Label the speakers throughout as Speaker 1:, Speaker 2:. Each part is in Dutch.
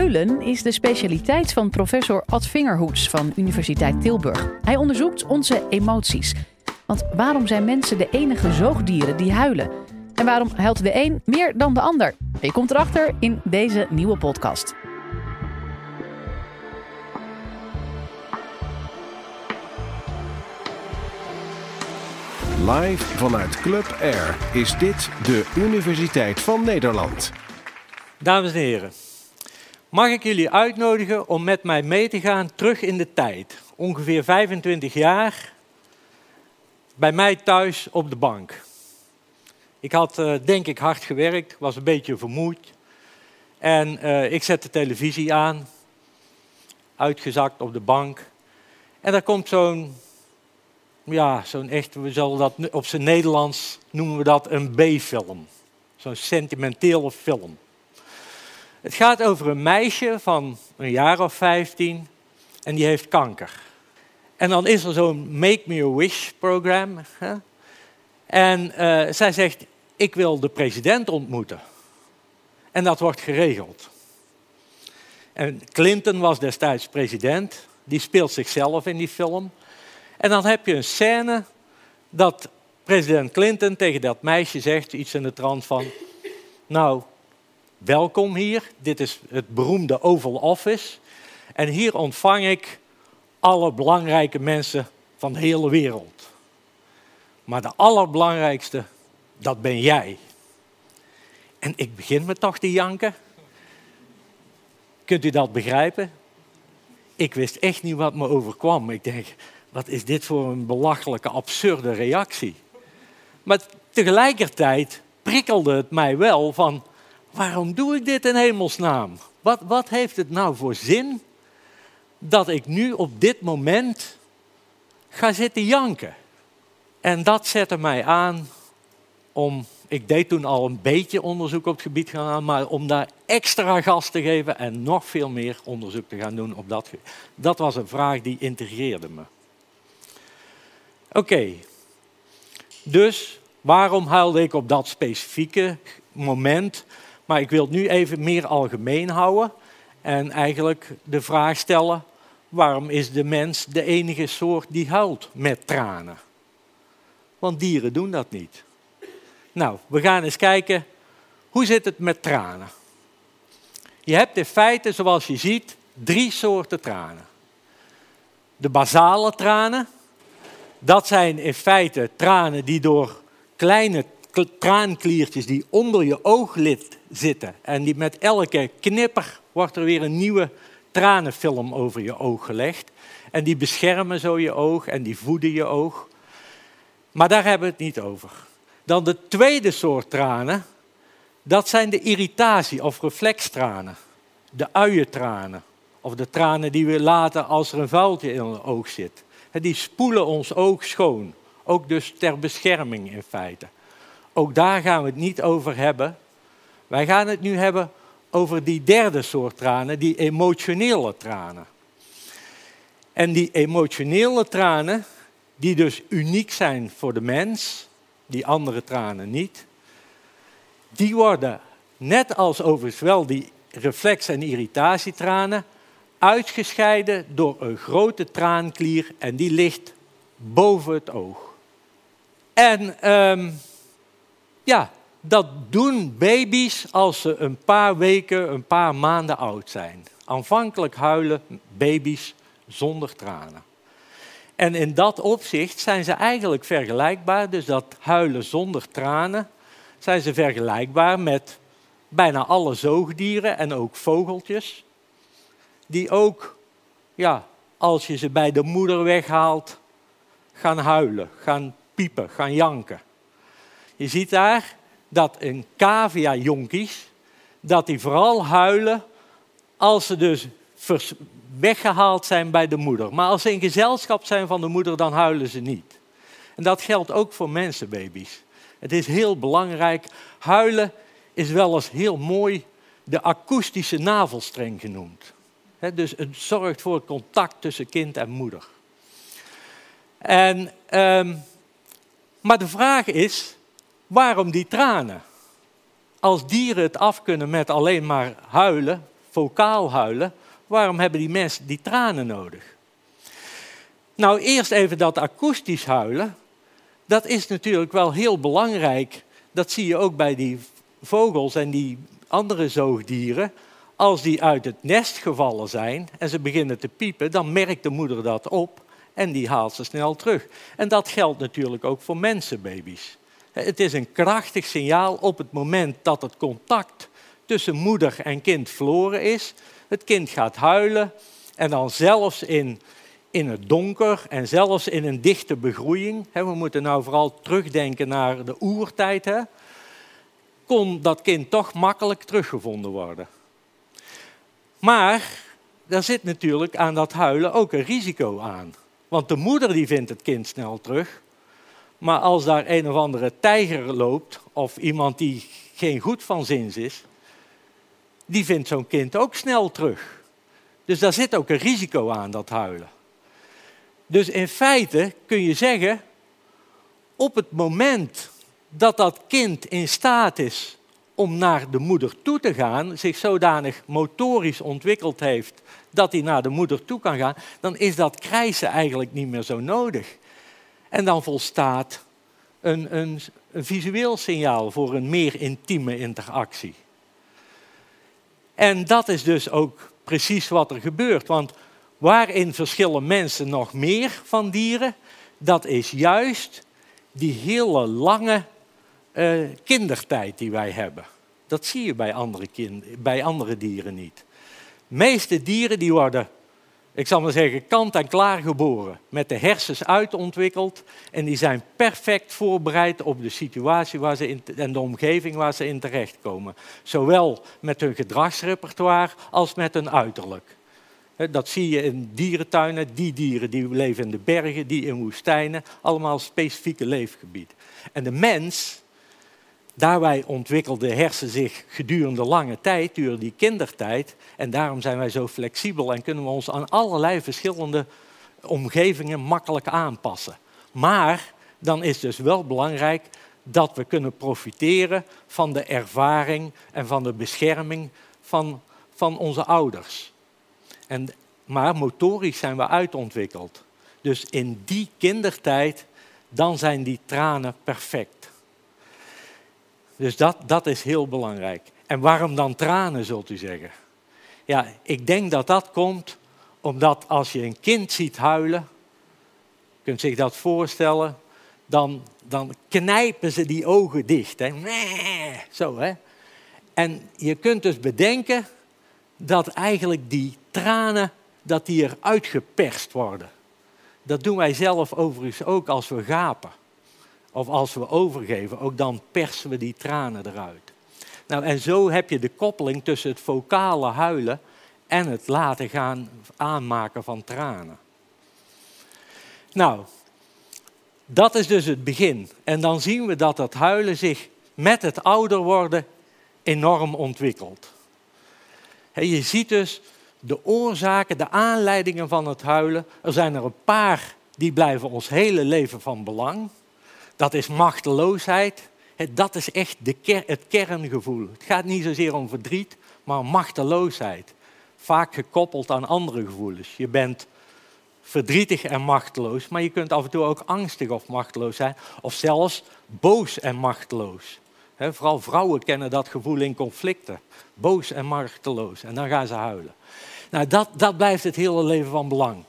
Speaker 1: Huilen is de specialiteit van professor Ad Vingerhoets van Universiteit Tilburg. Hij onderzoekt onze emoties. Want waarom zijn mensen de enige zoogdieren die huilen? En waarom huilt de een meer dan de ander? Je komt erachter in deze nieuwe podcast.
Speaker 2: Live vanuit Club Air is dit de Universiteit van Nederland.
Speaker 3: Dames en heren, mag ik jullie uitnodigen om met mij mee te gaan terug in de tijd. Ongeveer 25 jaar bij mij thuis op de bank. Ik had uh, denk ik hard gewerkt, was een beetje vermoeid. En uh, ik zet de televisie aan, uitgezakt op de bank. En daar komt zo'n, ja, zo'n echt, we zullen dat op zijn Nederlands noemen we dat een B-film. Zo'n sentimentele film. Het gaat over een meisje van een jaar of 15 en die heeft kanker. En dan is er zo'n Make Me a Wish programma. En uh, zij zegt, ik wil de president ontmoeten. En dat wordt geregeld. En Clinton was destijds president. Die speelt zichzelf in die film. En dan heb je een scène dat president Clinton tegen dat meisje zegt, iets in de trant van... Nou, welkom hier. Dit is het beroemde Oval Office. En hier ontvang ik alle belangrijke mensen van de hele wereld. Maar de allerbelangrijkste, dat ben jij. En ik begin me toch te janken. Kunt u dat begrijpen? Ik wist echt niet wat me overkwam. Ik denk, wat is dit voor een belachelijke, absurde reactie? Maar tegelijkertijd prikkelde het mij wel van, waarom doe ik dit in hemelsnaam? Wat, wat heeft het nou voor zin dat ik nu op dit moment ga zitten janken? En dat zette mij aan om, ik deed toen al een beetje onderzoek op het gebied gaan, maar om daar extra gas te geven en nog veel meer onderzoek te gaan doen op dat. Dat was een vraag die integreerde me. Oké, dus waarom huilde ik op dat specifieke moment? Maar ik wil het nu even meer algemeen houden en eigenlijk de vraag stellen: waarom is de mens de enige soort die huilt met tranen? Want dieren doen dat niet. Nou, we gaan eens kijken hoe zit het met tranen. Je hebt in feite, zoals je ziet, drie soorten tranen. De basale tranen, dat zijn in feite tranen die door kleine traankliertjes die onder je ooglid zitten. En die met elke knipper wordt er weer een nieuwe tranenfilm over je oog gelegd. En die beschermen zo je oog en die voeden je oog. Maar daar hebben we het niet over. Dan de tweede soort tranen, dat zijn de irritatie- of reflextranen. De uientranen. Of de tranen die we laten als er een vuiltje in ons oog zit. Die spoelen ons oog schoon. Ook dus ter bescherming in feite. Ook daar gaan we het niet over hebben. Wij gaan het nu hebben over die derde soort tranen, die emotionele tranen. En die emotionele tranen, die dus uniek zijn voor de mens, die andere tranen niet, die worden, net als overigens wel die reflex- en irritatietranen, uitgescheiden door een grote traanklier en die ligt boven het oog. En um, ja, dat doen baby's als ze een paar weken, een paar maanden oud zijn. Aanvankelijk huilen baby's zonder tranen. En in dat opzicht zijn ze eigenlijk vergelijkbaar, dus dat huilen zonder tranen, zijn ze vergelijkbaar met bijna alle zoogdieren en ook vogeltjes, die ook, ja, als je ze bij de moeder weghaalt, gaan huilen, gaan piepen, gaan janken. Je ziet daar dat een cavia-jonkies, dat die vooral huilen als ze dus weggehaald zijn bij de moeder. Maar als ze in gezelschap zijn van de moeder, dan huilen ze niet. En dat geldt ook voor mensenbaby's. Het is heel belangrijk. Huilen is wel eens heel mooi de akoestische navelstreng genoemd. dus het zorgt voor contact tussen kind en moeder. En, um, maar de vraag is, waarom die tranen? Als dieren het af kunnen met alleen maar huilen, vocaal huilen, waarom hebben die mensen die tranen nodig? Nou, eerst even dat akoestisch huilen. Dat is natuurlijk wel heel belangrijk. Dat zie je ook bij die vogels en die andere zoogdieren. Als die uit het nest gevallen zijn en ze beginnen te piepen, dan merkt de moeder dat op en die haalt ze snel terug. En dat geldt natuurlijk ook voor mensenbaby's. Het is een krachtig signaal op het moment dat het contact tussen moeder en kind verloren is. Het kind gaat huilen en dan zelfs in, in het donker en zelfs in een dichte begroeiing. We moeten nou vooral terugdenken naar de oertijd. Kon dat kind toch makkelijk teruggevonden worden. Maar daar zit natuurlijk aan dat huilen ook een risico aan. Want de moeder die vindt het kind snel terug. Maar als daar een of andere tijger loopt, of iemand die geen goed van zins is, die vindt zo'n kind ook snel terug. Dus daar zit ook een risico aan, dat huilen. Dus in feite kun je zeggen, op het moment dat dat kind in staat is om naar de moeder toe te gaan, zich zodanig motorisch ontwikkeld heeft dat hij naar de moeder toe kan gaan, dan is dat krijsen eigenlijk niet meer zo nodig. En dan volstaat een, een, een visueel signaal voor een meer intieme interactie. En dat is dus ook precies wat er gebeurt. Want waarin verschillen mensen nog meer van dieren? Dat is juist die hele lange uh, kindertijd die wij hebben. Dat zie je bij andere, bij andere dieren niet. De meeste dieren die worden, ik zal maar zeggen, kant en klaar geboren. Met de hersens uitontwikkeld. En die zijn perfect voorbereid op de situatie waar ze in, en de omgeving waar ze in terechtkomen. Zowel met hun gedragsrepertoire als met hun uiterlijk. Dat zie je in dierentuinen. Die dieren die leven in de bergen, die in woestijnen. Allemaal specifieke leefgebied. En de mens Daarbij ontwikkelde de hersen zich gedurende lange tijd, duurde die kindertijd. En daarom zijn wij zo flexibel en kunnen we ons aan allerlei verschillende omgevingen makkelijk aanpassen. Maar dan is dus wel belangrijk dat we kunnen profiteren van de ervaring en van de bescherming van, van onze ouders. En, maar motorisch zijn we uitontwikkeld. Dus in die kindertijd, dan zijn die tranen perfect. Dus dat, dat is heel belangrijk. En waarom dan tranen, zult u zeggen? Ja, ik denk dat dat komt omdat als je een kind ziet huilen, kunt zich dat voorstellen, dan, dan knijpen ze die ogen dicht. Hè? Zo, hè? En je kunt dus bedenken dat eigenlijk die tranen, dat die eruit geperst worden. Dat doen wij zelf overigens ook als we gapen. Of als we overgeven, ook dan persen we die tranen eruit. Nou, en zo heb je de koppeling tussen het vocale huilen en het laten gaan aanmaken van tranen. Nou, dat is dus het begin. En dan zien we dat dat huilen zich met het ouder worden enorm ontwikkelt. Je ziet dus de oorzaken, de aanleidingen van het huilen. Er zijn er een paar die blijven ons hele leven van belang dat is machteloosheid. Dat is echt de het kerngevoel. Het gaat niet zozeer om verdriet, maar machteloosheid. Vaak gekoppeld aan andere gevoelens. Je bent verdrietig en machteloos, maar je kunt af en toe ook angstig of machteloos zijn. Of zelfs boos en machteloos. vooral vrouwen kennen dat gevoel in conflicten. Boos en machteloos. En dan gaan ze huilen. Nou, dat, dat blijft het hele leven van belang.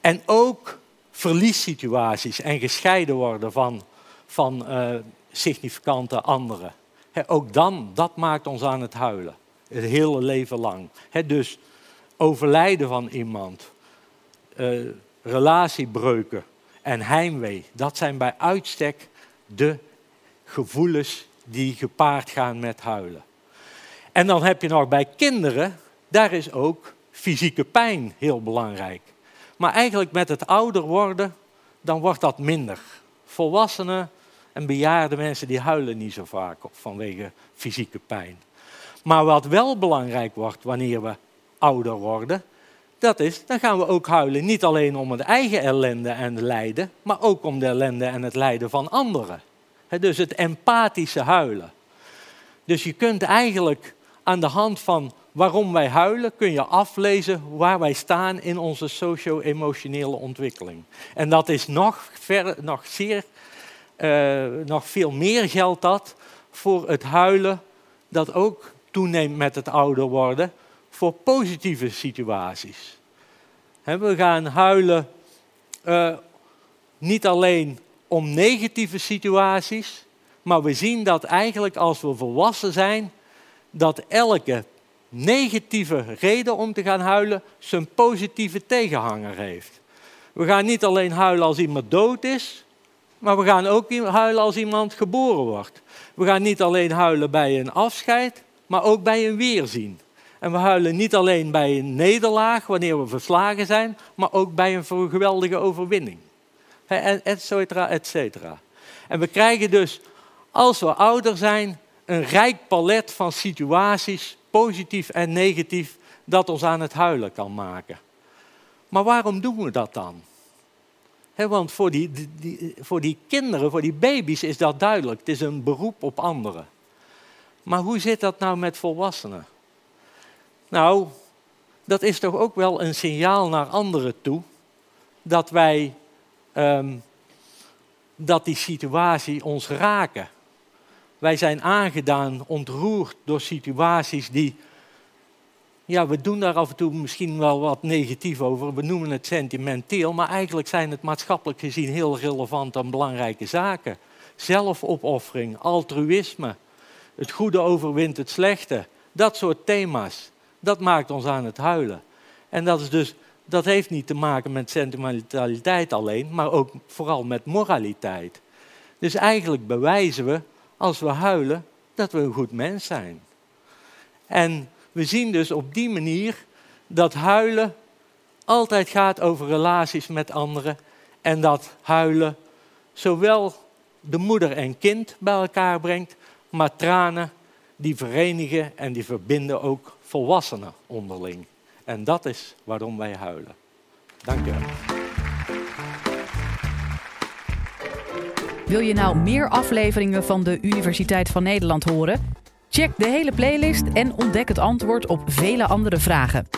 Speaker 3: En ook verliessituaties en gescheiden worden van van uh, significante anderen. ook dan, dat maakt ons aan het huilen. Het hele leven lang. dus overlijden van iemand, uh, relatiebreuken en heimwee, dat zijn bij uitstek de gevoelens die gepaard gaan met huilen. En dan heb je nog bij kinderen, daar is ook fysieke pijn heel belangrijk. Maar eigenlijk met het ouder worden, dan wordt dat minder. Volwassenen en bejaarde mensen die huilen niet zo vaak vanwege fysieke pijn. Maar wat wel belangrijk wordt wanneer we ouder worden, dat is, dan gaan we ook huilen niet alleen om het eigen ellende en lijden, maar ook om de ellende en het lijden van anderen. dus het empathische huilen. Dus je kunt eigenlijk aan de hand van waarom wij huilen kun je aflezen waar wij staan in onze socio-emotionele ontwikkeling. En dat is nog, ver, nog, zeer, uh, nog veel meer geldt dat voor het huilen dat ook toeneemt met het ouder worden, voor positieve situaties. we gaan huilen uh, niet alleen om negatieve situaties, maar we zien dat eigenlijk als we volwassen zijn, dat elke negatieve reden om te gaan huilen zijn positieve tegenhanger heeft. We gaan niet alleen huilen als iemand dood is, maar we gaan ook huilen als iemand geboren wordt. We gaan niet alleen huilen bij een afscheid, maar ook bij een weerzien. En we huilen niet alleen bij een nederlaag, wanneer we verslagen zijn, maar ook bij een geweldige overwinning. Et cetera, et cetera. En we krijgen dus, als we ouder zijn, een rijk palet van situaties, positief en negatief, dat ons aan het huilen kan maken. Maar waarom doen we dat dan? Want voor die, die, voor die kinderen, voor die baby's is dat duidelijk. Het is een beroep op anderen. Maar hoe zit dat nou met volwassenen? Nou, dat is toch ook wel een signaal naar anderen toe dat wij um, dat die situatie ons raken. Wij zijn aangedaan, ontroerd door situaties die, ja, we doen daar af en toe misschien wel wat negatief over. We noemen het sentimenteel, maar eigenlijk zijn het maatschappelijk gezien heel relevante en belangrijke zaken. Zelfopoffering, altruïsme, het goede overwint het slechte. Dat soort thema's, dat maakt ons aan het huilen. En dat, is dus, dat heeft niet te maken met sentimentaliteit alleen, maar ook vooral met moraliteit. Dus eigenlijk bewijzen we, als we huilen, dat we een goed mens zijn. En we zien dus op die manier dat huilen altijd gaat over relaties met anderen en dat huilen zowel de moeder en kind bij elkaar brengt, maar tranen die verenigen en die verbinden ook volwassenen onderling. En dat is waarom wij huilen. Dank je.
Speaker 1: Wil je nou meer afleveringen van de Universiteit van Nederland horen? Check de hele playlist en ontdek het antwoord op vele andere vragen.